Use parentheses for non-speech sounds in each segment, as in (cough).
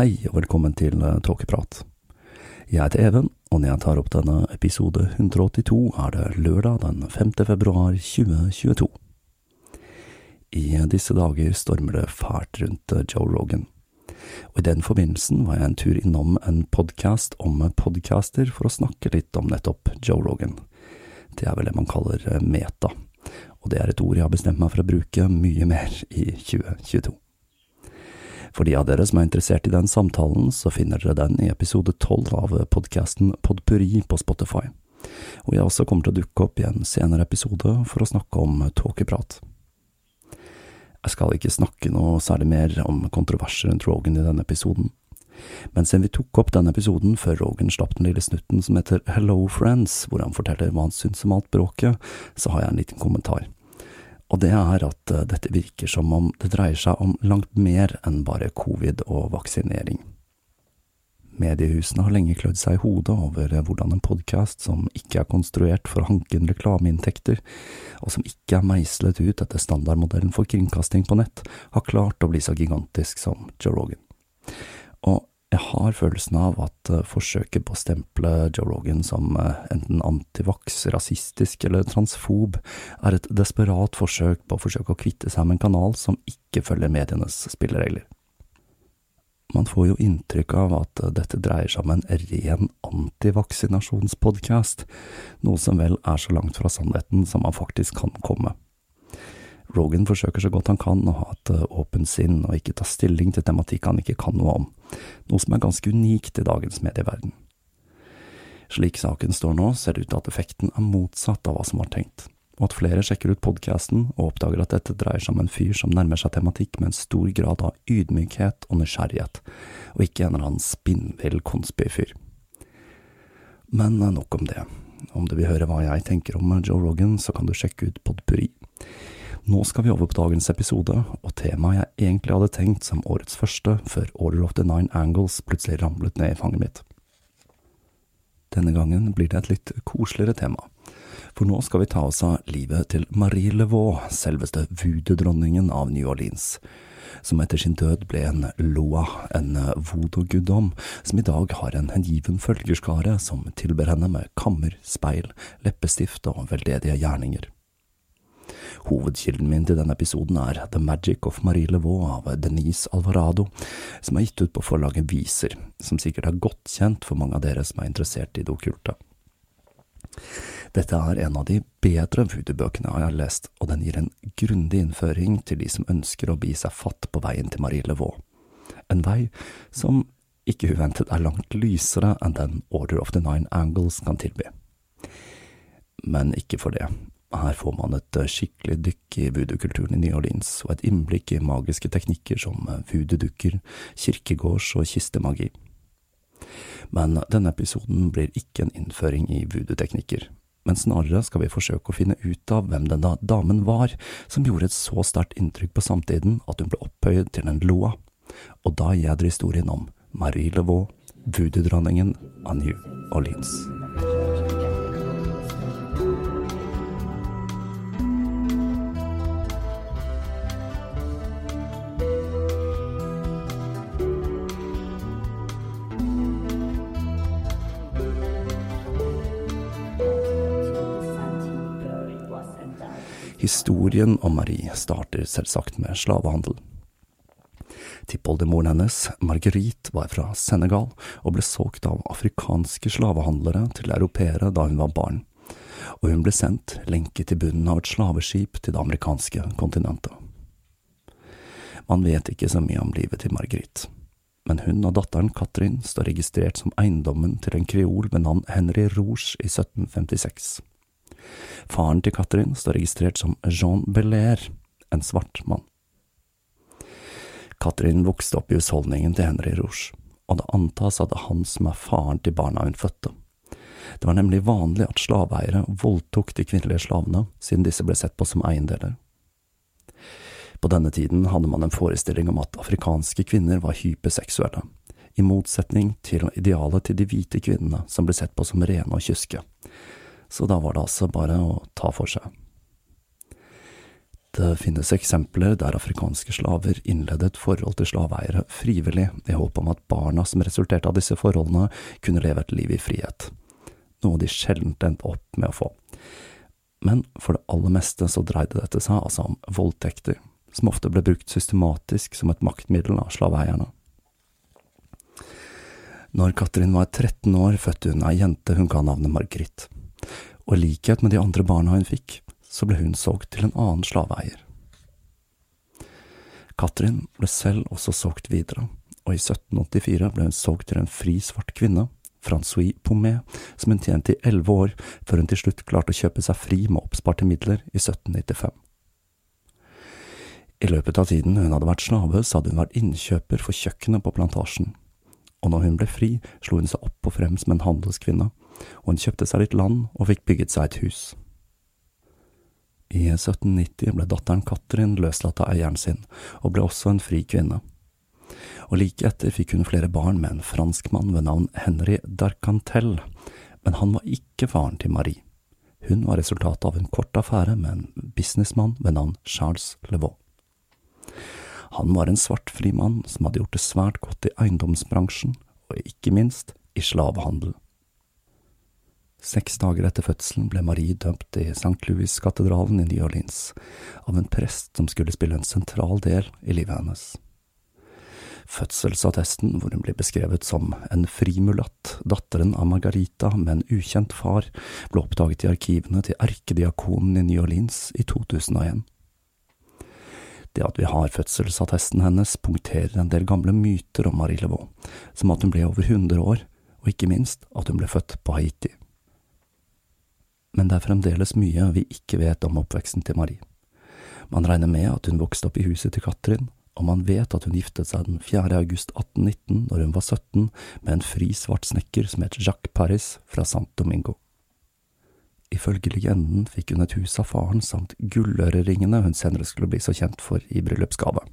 Hei og velkommen til Tåkeprat. Jeg heter Even, og når jeg tar opp denne episode 182, er det lørdag den 5. februar 2022. I disse dager stormer det fælt rundt Joe Rogan, og i den forbindelsen var jeg en tur innom en podkast om podcaster for å snakke litt om nettopp Joe Rogan. Det er vel det man kaller meta, og det er et ord jeg har bestemt meg for å bruke mye mer i 2022. For de av dere som er interessert i den samtalen, så finner dere den i episode tolv av podkasten Podpuri på Spotify, og jeg også kommer til å dukke opp i en senere episode for å snakke om tåkeprat. Jeg skal ikke snakke noe særlig mer om kontroverser rundt Rogan i denne episoden, men siden vi tok opp denne episoden før Rogan slapp den lille snutten som heter Hello Friends, hvor han forteller hva han syns om alt bråket, så har jeg en liten kommentar og det er at dette virker som om det dreier seg om langt mer enn bare covid og vaksinering. Mediehusene har lenge klødd seg i hodet over hvordan en podkast som ikke er konstruert for å hanke inn reklameinntekter, og som ikke er meislet ut etter standardmodellen for kringkasting på nett, har klart å bli så gigantisk som Joe Rogan. Og jeg har følelsen av at forsøket på å stemple Joe Rogan som enten antivax, rasistisk eller transfob er et desperat forsøk på å forsøke å kvitte seg med en kanal som ikke følger medienes spilleregler. Man får jo inntrykk av at dette dreier seg om en ren antivaksinasjonspodkast, noe som vel er så langt fra sannheten som man faktisk kan komme. Rogan forsøker så godt han kan å ha et åpent sinn og ikke ta stilling til tematikk han ikke kan noe om, noe som er ganske unikt i dagens medieverden. Slik saken står nå, ser det ut til at effekten er motsatt av hva som var tenkt, og at flere sjekker ut podkasten og oppdager at dette dreier seg om en fyr som nærmer seg tematikk med en stor grad av ydmykhet og nysgjerrighet, og ikke en eller annen spinnvill konspifyr. Men nok om det. Om du vil høre hva jeg tenker om Joe Rogan, så kan du sjekke ut Podpuri. Nå skal vi over på dagens episode, og temaet jeg egentlig hadde tenkt som årets første, før Order of the Nine Angles plutselig ramlet ned i fanget mitt. Denne gangen blir det et litt koseligere tema, for nå skal vi ta oss av livet til Marie Levaux, selveste voodoo-dronningen av New Orleans, som etter sin død ble en loa, en voodoo-guddom, som i dag har en hengiven følgerskare som tilber henne med kammer, speil, leppestift og veldedige gjerninger. Hovedkilden min til denne episoden er The Magic of Marie Levaux av Denise Alvarado, som er gitt ut på forlaget Viser, som sikkert er godt kjent for mange av dere som er interessert i det okkulte. Dette er en av de bedre voodoo-bøkene jeg har lest, og den gir en grundig innføring til de som ønsker å bi seg fatt på veien til Marie Levaux. En vei som ikke uventet er langt lysere enn den Order of the Nine Angles kan tilby. Men ikke for det. Her får man et eh, skikkelig dykk i voodoo-kulturen i New Orleans, og et innblikk i magiske teknikker som eh, voodoo-dukker, kirkegårds- og kistemagi. Men denne episoden blir ikke en innføring i voodoo-teknikker, men snarere skal vi forsøke å finne ut av hvem denne damen var som gjorde et så sterkt inntrykk på samtiden at hun ble opphøyet til en loa, og da gjelder historien om Marie Levaux, voodoo-dronningen av New Orleans. Historien om Marie starter selvsagt med slavehandel. Tippoldemoren hennes, Marguerite, var fra Senegal og ble solgt av afrikanske slavehandlere til europeere da hun var barn, og hun ble sendt lenket til bunnen av et slaveskip til det amerikanske kontinentet. Man vet ikke så mye om livet til Marguerite, men hun og datteren Katrin står registrert som eiendommen til en kreol ved navn Henry Rouge i 1756. Faren til Katrin står registrert som Jean Belair, en svart mann. Katrin vokste opp i husholdningen til Henry Rouge, og det antas at det er han som er faren til barna hun fødte. Det var nemlig vanlig at slaveeiere voldtok de kvinnelige slavene, siden disse ble sett på som eiendeler. På denne tiden hadde man en forestilling om at afrikanske kvinner var hyperseksuelle, i motsetning til idealet til de hvite kvinnene som ble sett på som rene og kyske, så da var det altså bare å ta for seg. Det finnes eksempler der afrikanske slaver innledet forhold til slaveeiere frivillig i håp om at barna som resulterte av disse forholdene, kunne leve et liv i frihet, noe de sjelden endte opp med å få. Men for det aller meste så dreide dette seg altså om voldtekter, som ofte ble brukt systematisk som et maktmiddel av slaveeierne. Når Katrin var 13 år, fødte hun ei jente hun ga navnet Margrit og i likhet med de andre barna hun fikk, så ble hun solgt til en annen slaveeier. Katrin ble selv også solgt videre, og i 1784 ble hun solgt til en fri svart kvinne, Francois Pommet, som hun tjente i elleve år før hun til slutt klarte å kjøpe seg fri med oppsparte midler i 1795. I løpet av tiden hun hadde vært slave, så hadde hun vært innkjøper for kjøkkenet på plantasjen, og når hun ble fri, slo hun seg opp og frem som en handelskvinne, og hun kjøpte seg litt land og fikk bygget seg et hus. I 1790 ble datteren Katrin løslatt av eieren sin, og ble også en fri kvinne. Og like etter fikk hun flere barn med en franskmann ved navn Henry d'Arcantel, men han var ikke faren til Marie. Hun var resultatet av en kort affære med en businessmann ved navn Charles Levaux. Han var en svartfri mann som hadde gjort det svært godt i eiendomsbransjen, og ikke minst i slavehandel. Seks dager etter fødselen ble Marie dømt i St. Louis-katedralen i New Orleans av en prest som skulle spille en sentral del i livet hennes. Fødselsattesten, hvor hun blir beskrevet som en frimulatt, datteren av Margarita med en ukjent far, ble oppdaget i arkivene til erkediakonen i New Orleans i 2001. Det at vi har fødselsattesten hennes, punkterer en del gamle myter om Marie Levaux, som at hun ble over 100 år, og ikke minst at hun ble født på Haiti. Men det er fremdeles mye vi ikke vet om oppveksten til Marie. Man regner med at hun vokste opp i huset til Katrin, og man vet at hun giftet seg den 4. august 1819, når hun var 17, med en fri svart snekker som het Jacques Paris fra St. Domingo. Ifølge legenden fikk hun et hus av faren samt gulløreringene hun senere skulle bli så kjent for i bryllupsgave.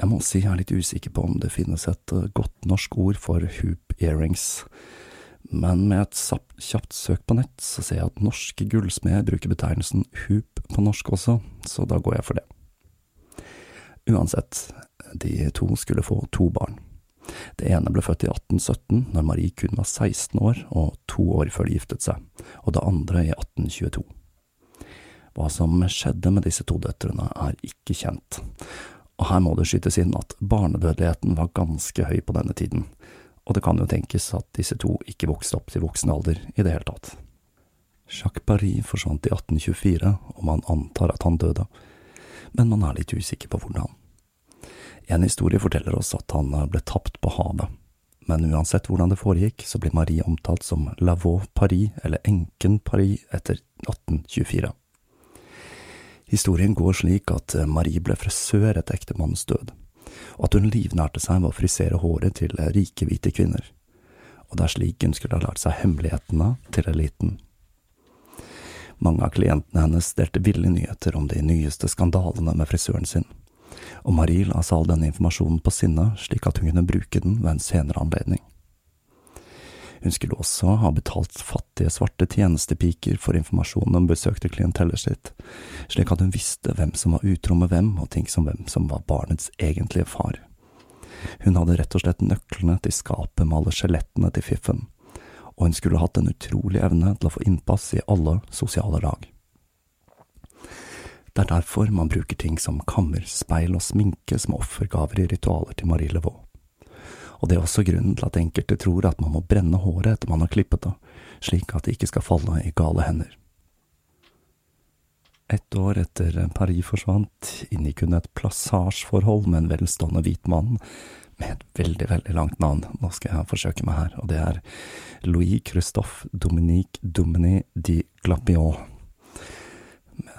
Jeg må si jeg er litt usikker på om det finnes et eh, godt norsk ord for hoop earrings, men med et kjapt søk på nett så ser jeg at norske gullsmeder bruker betegnelsen hoop på norsk også, så da går jeg for det. Uansett, de to skulle få to barn. Det ene ble født i 1817, når Marie kun var 16 år og to år før de giftet seg, og det andre i 1822. Hva som skjedde med disse to døtrene, er ikke kjent, og her må det skytes inn at barnedødeligheten var ganske høy på denne tiden, og det kan jo tenkes at disse to ikke vokste opp til voksen alder i det hele tatt. Jacques Paris forsvant i 1824, og man antar at han døde, men man er litt usikker på hvordan. En historie forteller oss at han ble tapt på havet, men uansett hvordan det foregikk, så blir Marie omtalt som Lavaux Paris, eller enken Paris, etter 1824. Historien går slik at eh, Marie ble frisør etter ektemannens død, og at hun livnærte seg ved å frisere håret til rike, hvite kvinner, og det er slik hun skulle ha lært seg hemmelighetene til eliten. Mange av klientene hennes delte ville nyheter om de nyeste skandalene med frisøren sin, og Marie la seg all denne informasjonen på sinne slik at hun kunne bruke den ved en senere anledning. Hun skulle også ha betalt fattige svarte tjenestepiker for informasjonen om besøkte klienteller sitt, slik at hun visste hvem som var utro med hvem, og ting som hvem som var barnets egentlige far. Hun hadde rett og slett nøklene til skapet med alle skjelettene til fiffen, og hun skulle hatt en utrolig evne til å få innpass i alle sosiale lag. Det er derfor man bruker ting som kammer, speil og sminke som offergaver i ritualer til Marie Laveau og det er også grunnen til at enkelte tror at man må brenne håret etter man har klippet det, slik at det ikke skal falle i gale hender. Et år etter Paris forsvant, inngikk hun et plassasjeforhold med en velstående hvit mann med et veldig, veldig langt navn. Nå skal jeg forsøke meg her, og det er Louis Christophe Dominique Domini de Glapion.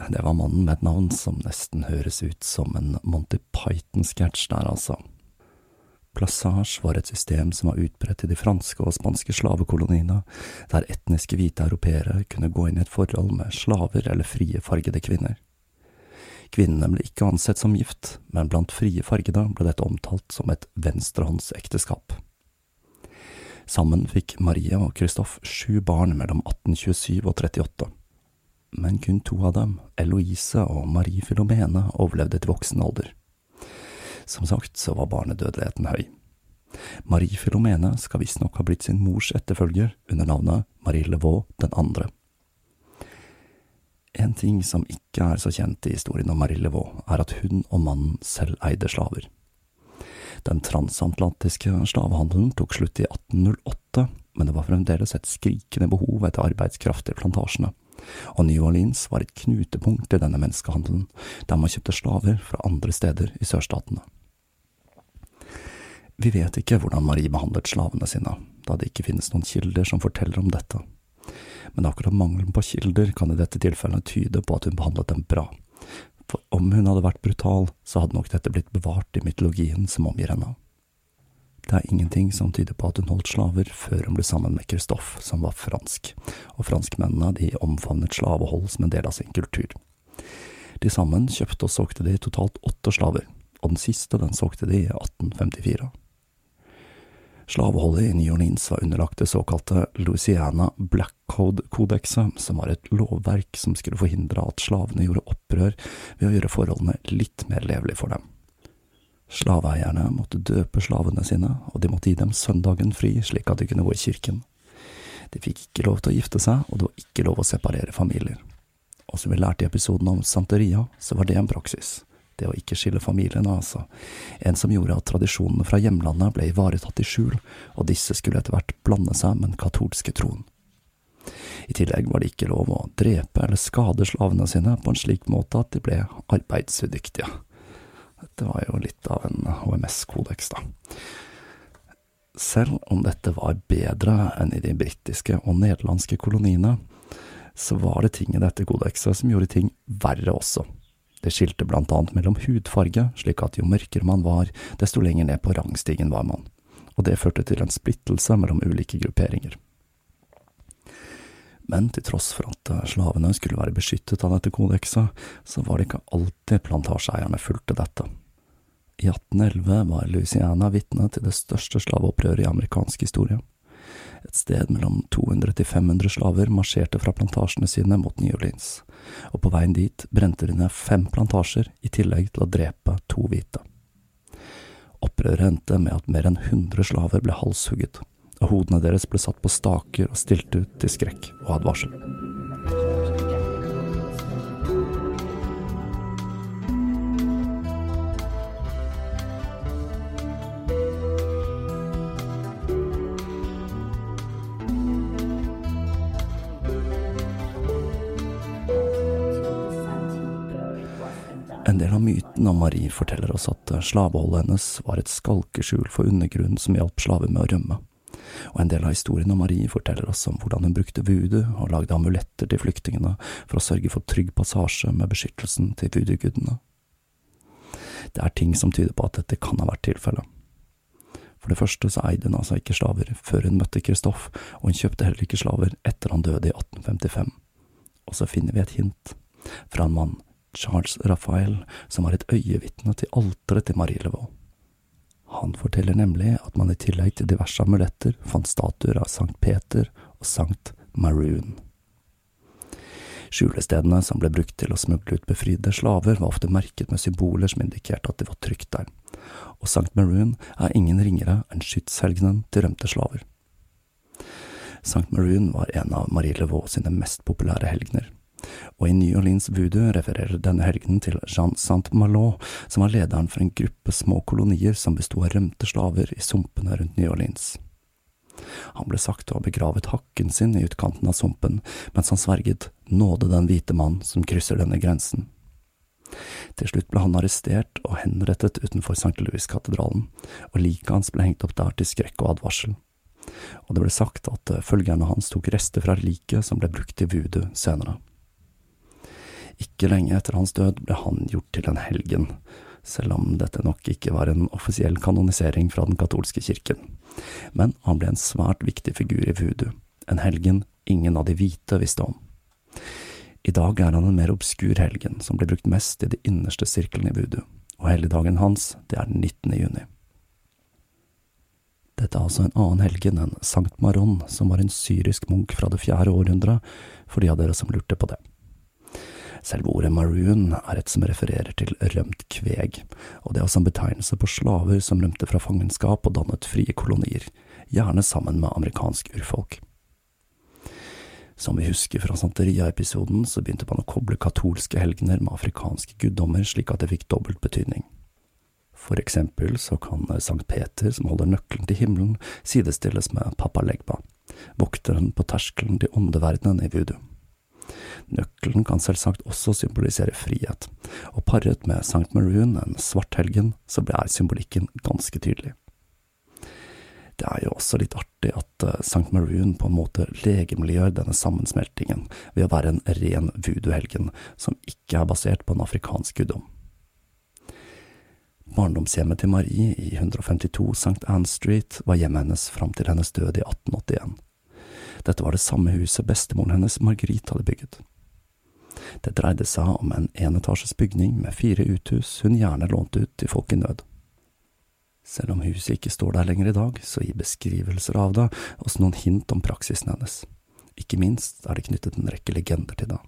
Det var mannen med et navn som nesten høres ut som en Monty Python-sketsj der, altså. Plassage var et system som var utbredt i de franske og spanske slavekoloniene, der etniske hvite europeere kunne gå inn i et forhold med slaver eller frie fargede kvinner. Kvinnene ble ikke ansett som gift, men blant frie fargede ble dette omtalt som et venstrehåndsekteskap. Sammen fikk Marie og Christophe sju barn mellom 1827 og 38, men kun to av dem, Eloise og Marie Filomene, overlevde til voksen alder. Som sagt så var barnedødeligheten høy. Marie Filomene skal visstnok ha blitt sin mors etterfølger under navnet Marie Levaux den andre. En ting som ikke er så kjent i historien om Marie Levaux, er at hun og mannen selv eide slaver. Den transatlantiske slavehandelen tok slutt i 1808, men det var fremdeles et skrikende behov etter arbeidskraft i plantasjene, og New Orleans var et knutepunkt i denne menneskehandelen, der man kjøpte slaver fra andre steder i sørstatene. Vi vet ikke hvordan Marie behandlet slavene sine, da det ikke finnes noen kilder som forteller om dette. Men akkurat mangelen på kilder kan i dette tilfellet tyde på at hun behandlet dem bra. For om hun hadde vært brutal, så hadde nok dette blitt bevart i mytologien som omgir henne. Det er ingenting som tyder på at hun holdt slaver før hun ble sammen med Christophe, som var fransk, og franskmennene de omfavnet slavehold som en del av sin kultur. De sammen kjøpte og solgte de totalt åtte slaver, og den siste den solgte de i 1854. Slaveholdet i New Orleans var underlagt det såkalte Louisiana Black Code-kodekset, som var et lovverk som skulle forhindre at slavene gjorde opprør ved å gjøre forholdene litt mer levelige for dem. Slaveeierne måtte døpe slavene sine, og de måtte gi dem søndagen fri slik at de kunne gå i kirken. De fikk ikke lov til å gifte seg, og det var ikke lov å separere familier. Og som vi lærte i episoden om Santeria, så var det en praksis det å ikke skille familiene, altså. En som gjorde at tradisjonene fra hjemlandet ble ivaretatt i skjul, og disse skulle etter hvert blande seg med den katolske troen. I tillegg var det ikke lov å drepe eller skade slavene sine på en slik måte at de ble arbeidsudyktige. Dette var jo litt av en HMS-kodeks, da. Selv om dette var bedre enn i de britiske og nederlandske koloniene, så var det ting i dette kodekset som gjorde ting verre også. Det skilte blant annet mellom hudfarge, slik at jo mørkere man var, desto lenger ned på rangstigen var man, og det førte til en splittelse mellom ulike grupperinger. Men til tross for at slavene skulle være beskyttet av dette kodekset, så var det ikke alltid plantasjeeierne fulgte dette. I 1811 var Louisiana vitne til det største slaveopprøret i amerikansk historie. Et sted mellom 200 til 500 slaver marsjerte fra plantasjene sine mot New Orleans, og på veien dit brente de ned fem plantasjer i tillegg til å drepe to hvite. Opprøret endte med at mer enn 100 slaver ble halshugget, og hodene deres ble satt på staker og stilt ut til skrekk og advarsel. En del av myten om Marie forteller oss at slaveholdet hennes var et skalkeskjul for undergrunnen som hjalp slaver med å rømme. Og en del av historien om Marie forteller oss om hvordan hun brukte voodoo og lagde amuletter til flyktningene for å sørge for trygg passasje med beskyttelsen til voodoo-gudene. Det er ting som tyder på at dette kan ha vært tilfellet. For det første så eide hun altså ikke slaver før hun møtte Kristoff, og hun kjøpte heller ikke slaver etter han døde i 1855. Og så finner vi et hint fra en mann Charles Raphael, som var et øyevitne til alteret til Marie Laveau. Han forteller nemlig at man i tillegg til diverse amuletter fant statuer av Sankt Peter og Sankt Maroon. Skjulestedene som ble brukt til å smugle ut befridde slaver, var ofte merket med symboler som indikerte at de var trygt der, og Sankt Maroon er ingen ringere enn skytshelgenen til rømte slaver. Sankt Maroon var en av Marie Laveau sine mest populære helgener og i New Orleans voodoo refererer denne helgenen til Jean Saint-Malo, som var lederen for en gruppe små kolonier som besto av rømte slaver i sumpene rundt New Orleans. Han ble sagt å ha begravet hakken sin i utkanten av sumpen, mens han sverget nåde den hvite mann som krysser denne grensen. Til slutt ble han arrestert og henrettet utenfor St. Louis-katedralen, og liket hans ble hengt opp der til skrekk og advarsel. Og det ble sagt at følgerne hans tok rester fra liket som ble brukt i voodoo senere. Ikke lenge etter hans død ble han gjort til en helgen, selv om dette nok ikke var en offisiell kanonisering fra den katolske kirken. Men han ble en svært viktig figur i voodoo, en helgen ingen av de hvite visste om. I dag er han en mer obskur helgen, som blir brukt mest i de innerste sirklene i voodoo, og helligdagen hans, det er den 19. juni. Dette er altså en annen helgen enn Sankt Maron, som var en syrisk munk fra det fjerde århundret, for de av dere som lurte på det. Selve ordet maroon er et som refererer til rømt kveg, og det er også en betegnelse på slaver som rømte fra fangenskap og dannet frie kolonier, gjerne sammen med amerikansk urfolk. Som vi husker fra Santeria-episoden, så begynte man å koble katolske helgener med afrikanske guddommer slik at det fikk dobbelt betydning. For eksempel så kan Sankt Peter, som holder nøkkelen til himmelen, sidestilles med Papa Legba, vokteren på terskelen til åndeverdenen i voodoo. Nøkkelen kan selvsagt også symbolisere frihet, og paret med St. Maroon, en svart helgen, så er symbolikken ganske tydelig. Det er jo også litt artig at eh, St. Maroon på en måte legemliggjør denne sammensmeltingen ved å være en ren voodoo-helgen som ikke er basert på en afrikansk guddom. Barndomshjemmet til Marie i 152 St. Anne Street var hjemmet hennes fram til hennes død i 1881. Dette var det samme huset bestemoren hennes Marguerite hadde bygget. Det dreide seg om en enetasjes bygning med fire uthus hun gjerne lånte ut til folk i nød. Selv om huset ikke står der lenger i dag, så gir beskrivelser av det oss noen hint om praksisen hennes. Ikke minst er det knyttet en rekke legender til det.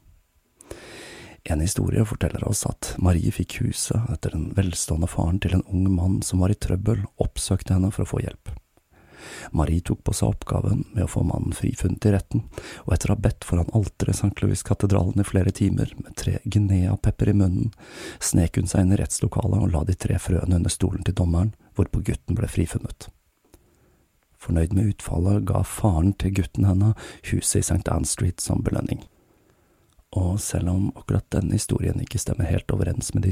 En historie forteller oss at Marie fikk huset etter den velstående faren til en ung mann som var i trøbbel, oppsøkte henne for å få hjelp. Marie tok på seg oppgaven med å få mannen frifunnet i retten, og etter å ha bedt foran alteret St. Louis-katedralen i flere timer, med tre Guinea-pepper i munnen, snek hun seg inn i rettslokalet og la de tre frøene under stolen til dommeren, hvorpå gutten ble frifunnet. Fornøyd med utfallet ga faren til gutten henne huset i St. Anne Street som belønning. Og selv om akkurat denne historien ikke stemmer helt overens med de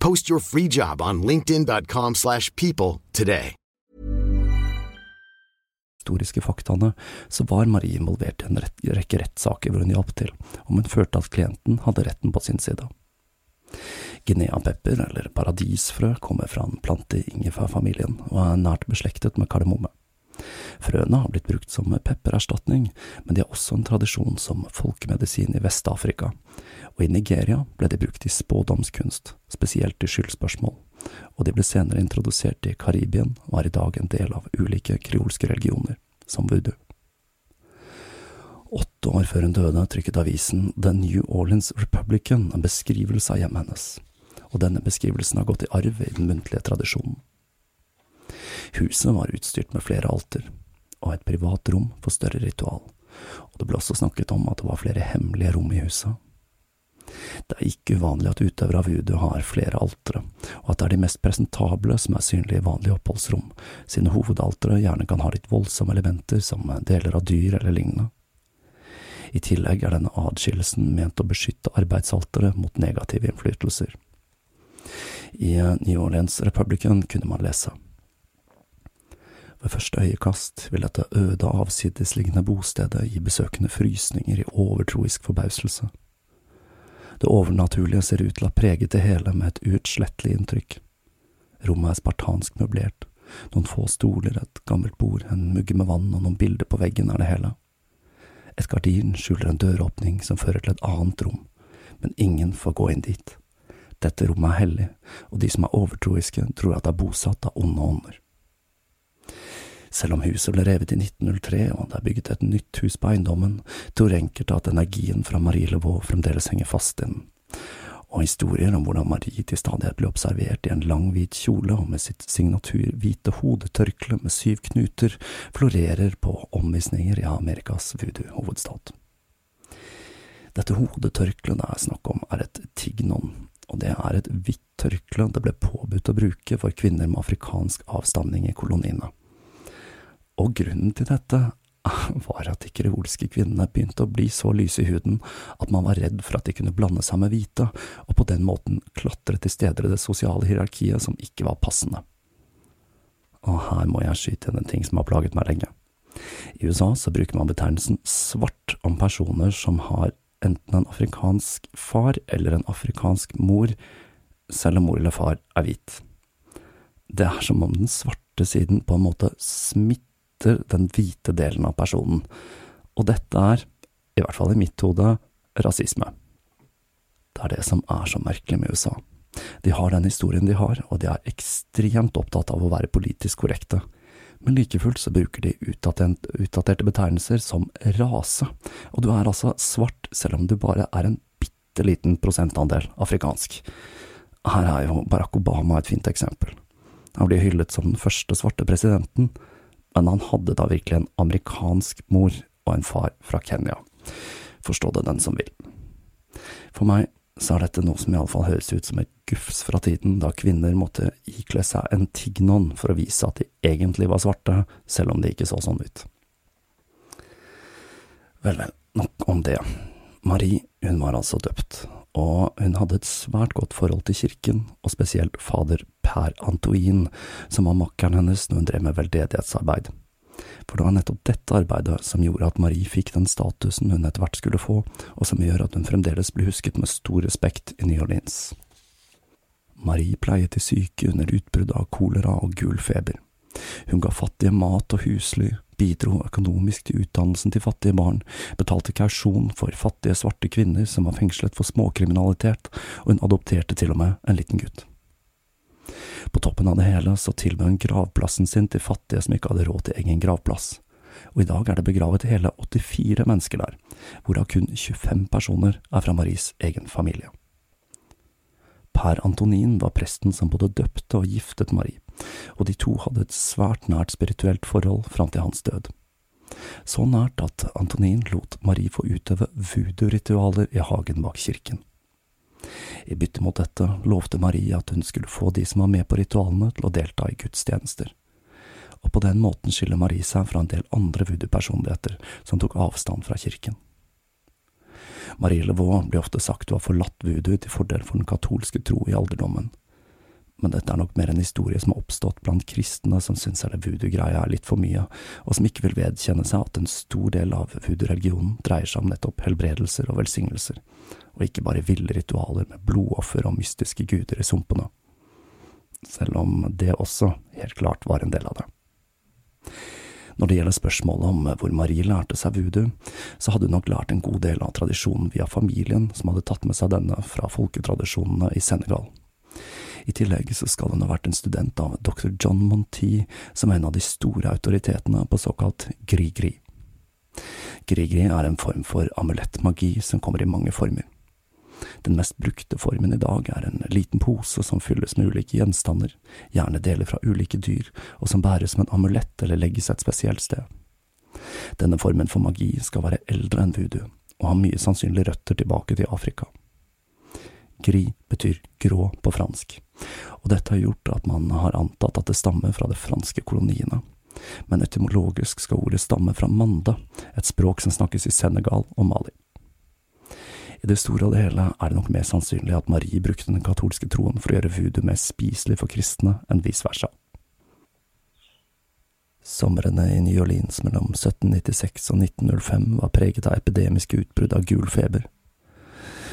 Post your free job on linkedin.com/people slash people today. historiske faktaene, så var Marie involvert i en rekke rettssaker hvor hun hjalp til, om hun følte at klienten hadde retten på sin side. Guinea-pepper, eller paradisfrø, kommer fra en plante i ingefærfamilien og er nært beslektet med kardemomme. Frøene har blitt brukt som peppererstatning, men de har også en tradisjon som folkemedisin i Vest-Afrika, og i Nigeria ble de brukt i spådomskunst, spesielt i skyldspørsmål, og de ble senere introdusert i Karibien og er i dag en del av ulike kreolske religioner, som voodoo. Åtte år før hun døde, trykket avisen The New Orleans Republican en beskrivelse av hjemmet hennes, og denne beskrivelsen har gått i arv i den muntlige tradisjonen. Huset var utstyrt med flere alter, og et privat rom for større ritual, og det ble også snakket om at det var flere hemmelige rom i huset. Det er ikke uvanlig at utøvere av voodoo har flere altre, og at det er de mest presentable som er synlige i vanlige oppholdsrom, siden hovedalteret gjerne kan ha litt voldsomme elementer som deler av dyr eller lignende. I tillegg er denne adskillelsen ment å beskytte arbeidsalteret mot negative innflytelser. I New Orleans Republican kunne man lese. Ved første øyekast vil dette øde, avsidesliggende bostedet gi besøkende frysninger i overtroisk forbauselse. Det overnaturlige ser ut til å ha preget det hele med et uutslettelig inntrykk. Rommet er spartansk møblert, noen få stoler, et gammelt bord, en mugge med vann og noen bilder på veggen er det hele. Et gardin skjuler en døråpning som fører til et annet rom, men ingen får gå inn dit. Dette rommet er hellig, og de som er overtroiske, tror at det er bosatt av onde ånder. Selv om huset ble revet i 1903 og det er bygget et nytt hus på eiendommen, tror enkelte at energien fra Marie Laveau fremdeles henger fast i den. Og historier om hvordan Marie til stadighet ble observert i en lang, hvit kjole og med sitt signatur hvite hodetørkle med syv knuter, florerer på omvisninger i Amerikas voodoo-hovedstad. Dette hodetørkleet det er snakk om, er et tignon, og det er et hvitt tørkle det ble påbudt å bruke for kvinner med afrikansk avstamning i koloniene. Og grunnen til dette (laughs) var at de kreolske kvinnene begynte å bli så lyse i huden at man var redd for at de kunne blande seg med hvite, og på den måten klatre til steder i det sosiale hierarkiet som ikke var passende. Og her må jeg skyte inn en ting som har plaget meg lenge. I USA så bruker man betegnelsen svart om personer som har enten en afrikansk far eller en afrikansk mor, selv om mor eller far er hvit. Det er som om den svarte siden på en måte smitter den hvite delen av personen, og dette er, i hvert fall i mitt hode, rasisme. Det er det som er så merkelig med USA. De har den historien de har, og de er ekstremt opptatt av å være politisk korrekte, men like fullt så bruker de utdaterte betegnelser som rase, og du er altså svart selv om du bare er en bitte liten prosentandel afrikansk. Her er jo Barack Obama et fint eksempel. Han blir hyllet som den første svarte presidenten, men han hadde da virkelig en amerikansk mor og en far fra Kenya. Forstå det den som vil. For meg så er dette noe som iallfall høres ut som et gufs fra tiden da kvinner måtte ikle seg en tignon for å vise at de egentlig var svarte, selv om de ikke så sånn ut. Vel, vel, nok om det. Marie, hun var altså døpt, og hun hadde et svært godt forhold til kirken, og spesielt fader Per Antoin, som var makkeren hennes når hun drev med veldedighetsarbeid. For det var nettopp dette arbeidet som gjorde at Marie fikk den statusen hun etter hvert skulle få, og som gjør at hun fremdeles blir husket med stor respekt i New Orleans. Marie pleiet de syke under utbrudd av kolera og gul feber. Hun ga fattige mat og husly, bidro økonomisk til utdannelsen til fattige barn, betalte kausjon for fattige svarte kvinner som var fengslet for småkriminalitet, og hun adopterte til og med en liten gutt. På toppen av det hele så tilbød hun gravplassen sin til fattige som ikke hadde råd til egen gravplass, og i dag er det begravet hele 84 mennesker der, hvorav kun 25 personer er fra Maries egen familie. Per Antonin var presten som både døpte og giftet Marie, og de to hadde et svært nært spirituelt forhold fram til hans død. Så nært at Antonin lot Marie få utøve voodoo-ritualer i hagen bak kirken. I bytte mot dette lovte Marie at hun skulle få de som var med på ritualene til å delta i gudstjenester. Og på den måten skiller Marie seg fra en del andre voodoo-personligheter som tok avstand fra kirken. Marie Levaux blir ofte sagt å ha forlatt voodoo til fordel for den katolske tro i alderdommen, men dette er nok mer en historie som har oppstått blant kristne som syns hele voodoo-greia er litt for mye, og som ikke vil vedkjenne seg at en stor del av voodoo-religionen dreier seg om nettopp helbredelser og velsignelser, og ikke bare ville ritualer med blodoffer og mystiske guder i sumpene. Selv om det også helt klart var en del av det. Når det gjelder spørsmålet om hvor Marie lærte seg voodoo, så hadde hun nok lært en god del av tradisjonen via familien, som hadde tatt med seg denne fra folketradisjonene i Senegal. I tillegg så skal hun ha vært en student av dr. John Monty, som er en av de store autoritetene på såkalt gri-gri. Gri-gri er en form for amulettmagi som kommer i mange former. Den mest brukte formen i dag er en liten pose som fylles med ulike gjenstander, gjerne deler fra ulike dyr, og som bæres som en amulett eller legges et spesielt sted. Denne formen for magi skal være eldre enn voodoo, og har mye sannsynlig røtter tilbake til Afrika. Gris betyr grå på fransk, og dette har gjort at man har antatt at det stammer fra de franske koloniene. Men etymologisk skal ordet stamme fra manda, et språk som snakkes i Senegal og Mali. I det store og det hele er det nok mer sannsynlig at Marie brukte den katolske troen for å gjøre voodoo mer spiselig for kristne enn vice versa. Somrene i New Orleans mellom 1796 og 1905 var preget av epidemiske utbrudd av gul feber.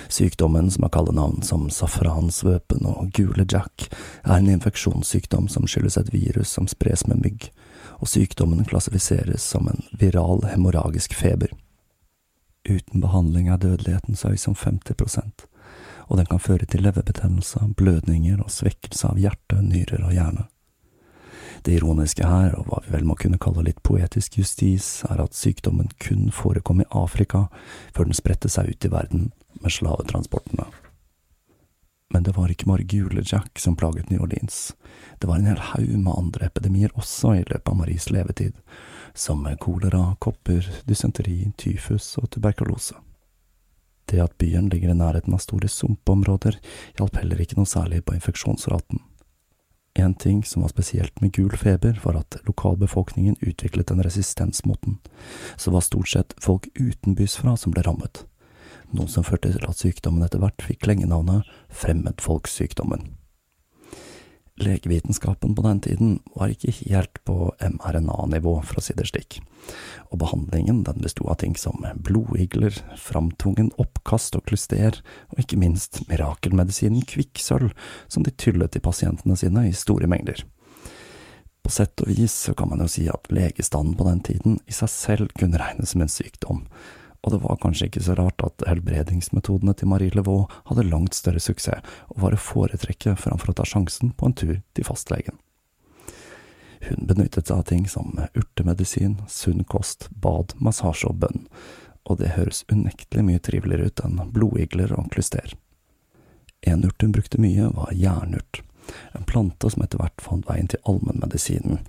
Sykdommen, som har kallenavn som safransvøpen og gule jack, er en infeksjonssykdom som skyldes et virus som spres med mygg, og sykdommen klassifiseres som en viral hemorragisk feber. Uten behandling er dødeligheten så høy som 50% og den kan føre til leverbetennelse, blødninger og svekkelse av hjerte, nyrer og hjerne. Det ironiske her, og hva vi vel må kunne kalle litt poetisk justis, er at sykdommen kun forekom i Afrika før den spredte seg ut i verden med slavetransportene. Men det var ikke bare Gule Jack som plaget New Orleans, det var en hel haug med andre epidemier også i løpet av Maries levetid, som kolera, kopper, dysenteri, tyfus og tuberkulose. Det at byen ligger i nærheten av store sumpområder, hjalp heller ikke noe særlig på infeksjonsraten. En ting som var spesielt med gul feber, var at lokalbefolkningen utviklet en resistens mot den, så var stort sett folk utenbys fra som ble rammet noe som førte til at sykdommen etter hvert fikk klengenavnet fremmedfolkssykdommen. Legevitenskapen på den tiden var ikke helt på mRNA-nivå, for å si det slik, og behandlingen den besto av ting som blodigler, framtvungen oppkast og klyster, og ikke minst mirakelmedisinen kvikksølv, som de tyllet i pasientene sine i store mengder. På sett og vis så kan man jo si at legestanden på den tiden i seg selv kunne regnes som en sykdom, og det var kanskje ikke så rart at helbredingsmetodene til Marie Laveau hadde langt større suksess og var å foretrekke framfor å ta sjansen på en tur til fastlegen. Hun benyttet seg av ting som urtemedisin, sunn kost, bad, massasje og bønn, og det høres unektelig mye triveligere ut enn blodigler og klyster. En urt hun brukte mye, var jernurt, en plante som etter hvert fant veien til allmennmedisinen,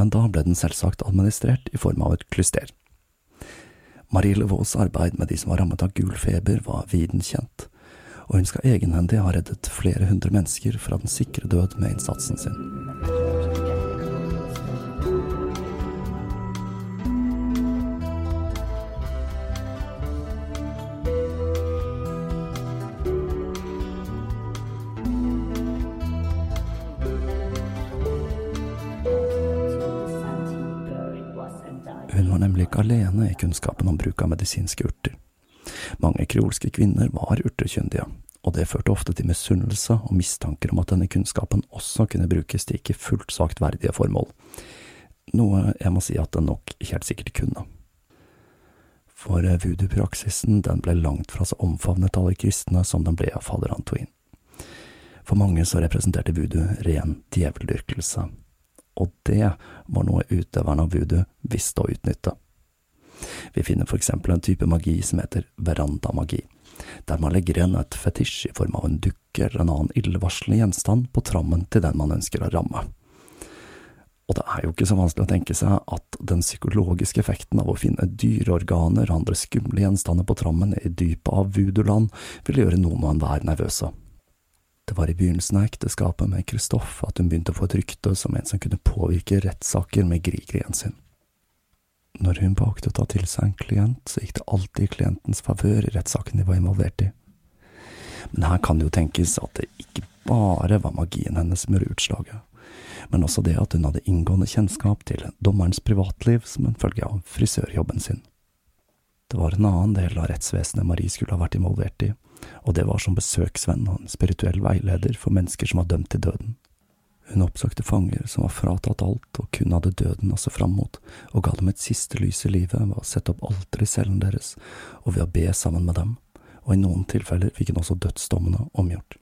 men da ble den selvsagt administrert i form av et klyster. Marie Levaux arbeid med de som var rammet av gul feber, var viden kjent, og hun skal egenhendig ha reddet flere hundre mennesker fra den sikre død med innsatsen sin. Ikke alene i kunnskapen om bruk av medisinske urter. Mange kreolske kvinner var urtekyndige, og det førte ofte til misunnelse og mistanker om at denne kunnskapen også kunne brukes til ikke fullt så aktverdige formål, noe jeg må si at den nok helt sikkert kunne. For voodoo-praksisen den ble langt fra så omfavnet alle kristne som den ble av fader Antoin. For mange så representerte voodoo ren djeveldyrkelse, og det var noe utøverne av voodoo visste å utnytte. Vi finner for eksempel en type magi som heter verandamagi. der man legger igjen et fetisj i form av en dukke eller en annen illevarslende gjenstand på trammen til den man ønsker å ramme. Og det er jo ikke så vanskelig å tenke seg at den psykologiske effekten av å finne dyreorganer og andre skumle gjenstander på trammen i dypet av voodoo-land ville gjøre noen og enhver nervøse. Det var i begynnelsen av ekteskapet med Kristoff at hun begynte å få et rykte som en som kunne påvirke rettssaker med Grigrien sin. Når hun valgte å ta til seg en klient, så gikk det alltid i klientens favør i rettssaken de var involvert i. Men her kan det jo tenkes at det ikke bare var magien hennes som gjorde utslaget, men også det at hun hadde inngående kjennskap til dommerens privatliv som en følge av frisørjobben sin. Det var en annen del av rettsvesenet Marie skulle ha vært involvert i, og det var som besøksvenn og en spirituell veileder for mennesker som var dømt til døden. Hun oppsøkte fanger som var fratatt alt og kun hadde døden å se fram mot, og ga dem et siste lys i livet ved å sette opp alter i cellen deres og ved å be sammen med dem, og i noen tilfeller fikk hun også dødsdommene omgjort.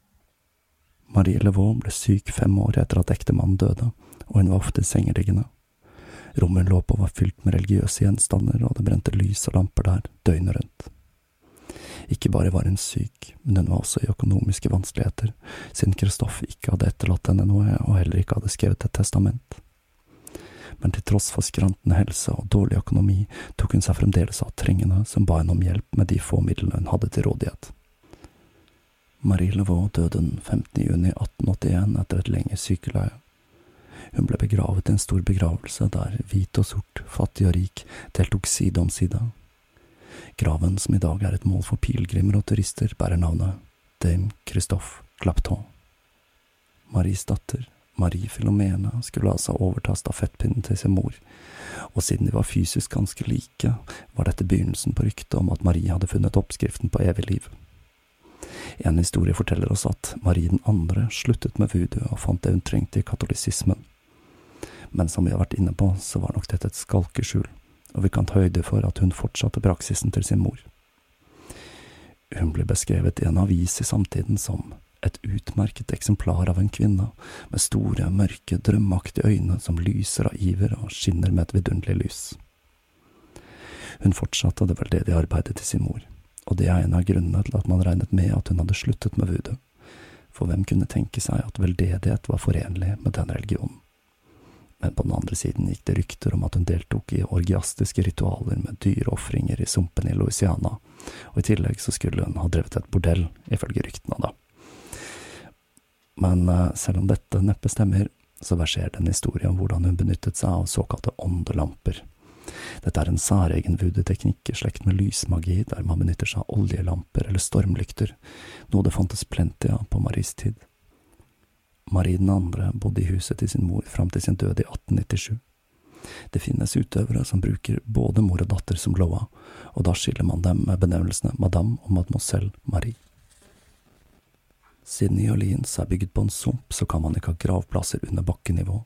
Marie Levaux ble syk fem år etter at ektemannen døde, og hun var ofte sengeliggende. Rommet hun lå på var fylt med religiøse gjenstander, og det brente lys og lamper der døgnet rundt. Ikke bare var hun syk, men hun var også i økonomiske vanskeligheter, siden Kristoff ikke hadde etterlatt henne noe og heller ikke hadde skrevet et testament. Men til tross for skrantende helse og dårlig økonomi tok hun seg fremdeles av trengende som ba henne om hjelp med de få midlene hun hadde til rådighet. Marie Levaux døde den 15. juni 1881 etter et lenge sykeleie. Hun ble begravet i en stor begravelse der hvit og sort, fattig og rik deltok side om side, Graven, som i dag er et mål for pilegrimer og turister, bærer navnet Dame Christophe Clapton. Maries datter, Marie Filomena, skulle altså overta stafettpinnen til sin mor, og siden de var fysisk ganske like, var dette begynnelsen på ryktet om at Marie hadde funnet oppskriften på evig liv. En historie forteller oss at Marie den andre sluttet med voodoo og fant det hun trengte i katolisismen. Men som vi har vært inne på, så var nok dette et skalkeskjul og vi kan ta høyde for at hun fortsatte praksisen til sin mor. Hun ble beskrevet i en avis i samtiden som et utmerket eksemplar av en kvinne, med store, mørke, drømmeaktige øyne som lyser av iver og skinner med et vidunderlig lys. Hun fortsatte det veldedige arbeidet til sin mor, og det er en av grunnene til at man regnet med at hun hadde sluttet med voodoo, for hvem kunne tenke seg at veldedighet var forenlig med den religionen? Men på den andre siden gikk det rykter om at hun deltok i orgiastiske ritualer med dyreofringer i sumpene i Louisiana, og i tillegg så skulle hun ha drevet et bordell, ifølge ryktene, da. Men uh, selv om dette neppe stemmer, så verserer det en historie om hvordan hun benyttet seg av såkalte åndelamper. Dette er en særegen voodoo-teknikk i slekt med lysmagi, der man benytter seg av oljelamper eller stormlykter, noe det fantes plenty av på Maries tid. Marie den andre bodde i huset til sin mor fram til sin død i 1897. Det finnes utøvere som bruker både mor og datter som loa, og da skiller man dem med benevnelsene Madame og Mademoiselle Marie. Siden Orleans er bygd på en sump, så kan man ikke ha gravplasser under bakkenivå,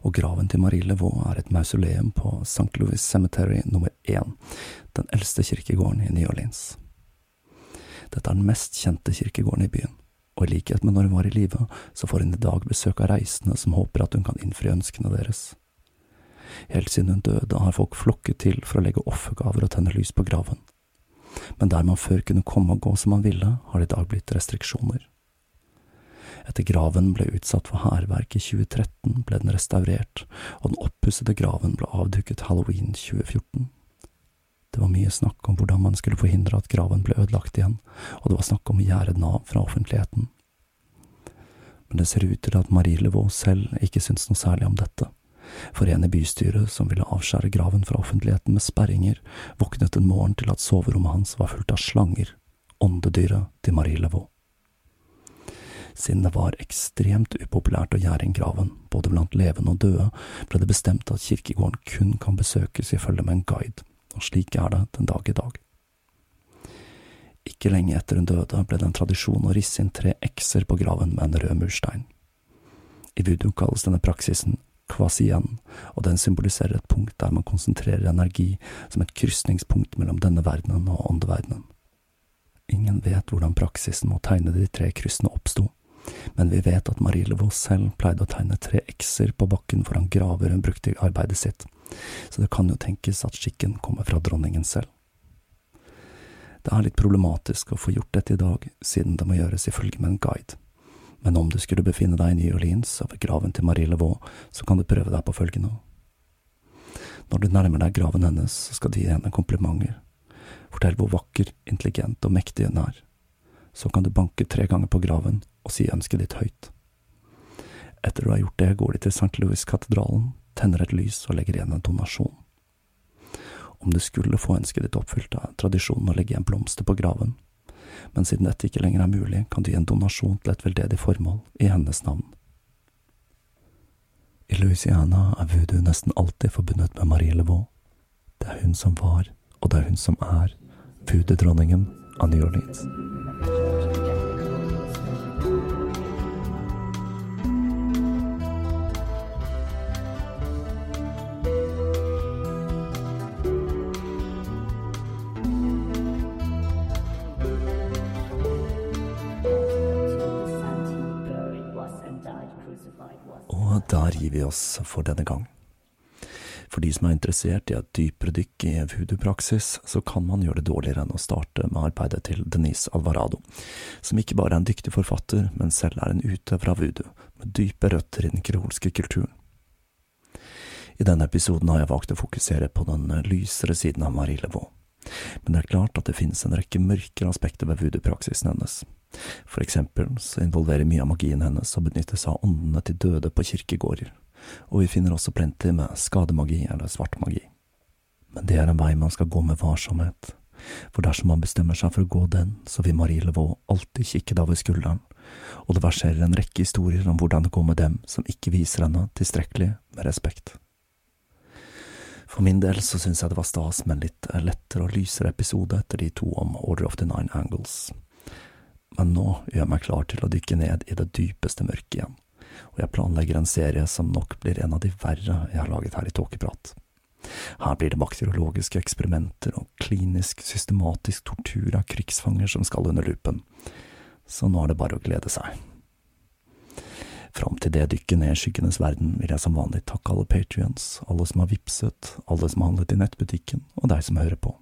og graven til Marie Levaux er et mausoleum på St. Louis Cemetery nummer én, den eldste kirkegården i New Orleans. Dette er den mest kjente kirkegården i byen og i likhet med når hun var i live, så får hun i dag besøk av reisende som håper at hun kan innfri ønskene deres. Helt siden hun døde, har folk flokket til for å legge offergaver og tenne lys på graven. Men der man før kunne komme og gå som man ville, har det i dag blitt restriksjoner. Etter graven ble utsatt for hærverk i 2013, ble den restaurert, og den oppussede graven ble avduket halloween 2014. Det var mye snakk om hvordan man skulle forhindre at graven ble ødelagt igjen, og det var snakk om å gjerde den av fra offentligheten. Men det ser ut til at Marie Levaux selv ikke syntes noe særlig om dette, for en i bystyret som ville avskjære graven fra offentligheten med sperringer, våknet en morgen til at soverommet hans var fullt av slanger, åndedyret til Marie Levaux. Siden det var ekstremt upopulært å gjære inn graven, både blant levende og døde, ble det bestemt at kirkegården kun kan besøkes i følge med en guide og slik er det den dag i dag. Ikke lenge etter hun døde, ble det en tradisjon å risse inn tre x-er på graven med en rød murstein. I voodoo kalles denne praksisen kvasien, og den symboliserer et punkt der man konsentrerer energi som et krysningspunkt mellom denne verdenen og åndeverdenen. Ingen vet hvordan praksisen med å tegne de tre kryssene oppsto, men vi vet at Marie Levaux selv pleide å tegne tre x-er på bakken foran graver hun brukte i arbeidet sitt, så det kan jo tenkes at skikken kommer fra dronningen selv. Det er litt problematisk å få gjort dette i dag, siden det må gjøres i følge med en guide. Men om du skulle befinne deg i New Orleans over graven til Marie Levaux, så kan du prøve deg på følgende. Når du nærmer deg graven hennes, så skal du gi henne komplimenter. Fortell hvor vakker, intelligent og mektig hun er. Så kan du banke tre ganger på graven og si ønsket ditt høyt. Etter du har gjort det, går de til St. Louis-katedralen, tenner et lys og legger igjen en donasjon. Om du skulle få ønsket ditt oppfylt, er tradisjonen å legge igjen blomster på graven, men siden dette ikke lenger er mulig, kan du gi en donasjon til et veldedig formål i hennes navn. I Louisiana er voodoo nesten alltid forbundet med Marie Laveau. Det er hun som var, og det er hun som er, voodoo-dronningen av New Orleans. Og der gir vi oss for denne gang. For de som er interessert i et dypere dykk i voodoo-praksis, så kan man gjøre det dårligere enn å starte med arbeidet til Denise Alvarado, som ikke bare er en dyktig forfatter, men selv er en utøver av voodoo, med dype røtter i den kreolske kulturen. I denne episoden har jeg valgt å fokusere på den lysere siden av Marie Levaux. Men det er klart at det finnes en rekke mørkere aspekter ved voodoo-praksisen hennes. For eksempel så involverer mye av magien hennes å benytte seg av åndene til døde på kirkegårder, og vi finner også plenty med skademagi eller svart magi. Men det er en vei man skal gå med varsomhet, for dersom man bestemmer seg for å gå den, så vil Marie Laveau alltid kikke deg over skulderen, og det verserer en rekke historier om hvordan det går med dem som ikke viser henne tilstrekkelig med respekt. For min del så syns jeg det var stas med en litt lettere og lysere episode etter de to om Order of the Nine Angles. Men nå gjør jeg meg klar til å dykke ned i det dypeste mørket igjen, og jeg planlegger en serie som nok blir en av de verre jeg har laget her i Tåkeprat. Her blir det bakteriologiske eksperimenter og klinisk, systematisk tortur av krigsfanger som skal under lupen, så nå er det bare å glede seg. Fram til det dykket ned i skyggenes verden vil jeg som vanlig takke alle patrions, alle som har vipset, alle som har handlet i nettbutikken, og deg som hører på.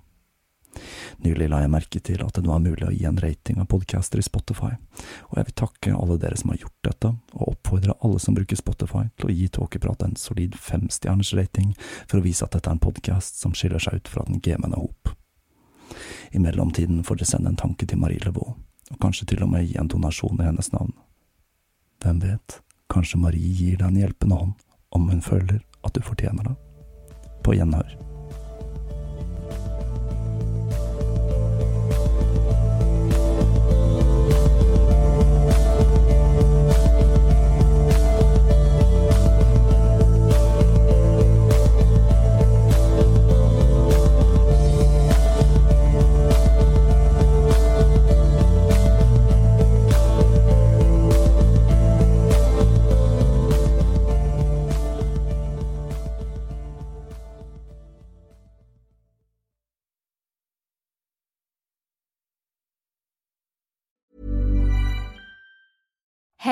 Nylig la jeg merke til at det nå er mulig å gi en rating av podcaster i Spotify, og jeg vil takke alle dere som har gjort dette, og oppfordre alle som bruker Spotify til å gi Tåkeprat en solid femstjerners rating for å vise at dette er en podkast som skiller seg ut fra den gemene hop. I mellomtiden får dere sende en tanke til Marie Levaux, og kanskje til og med gi en donasjon i hennes navn. Hvem vet, kanskje Marie gir deg en hjelpende hånd om hun føler at du fortjener det. På gjenhør.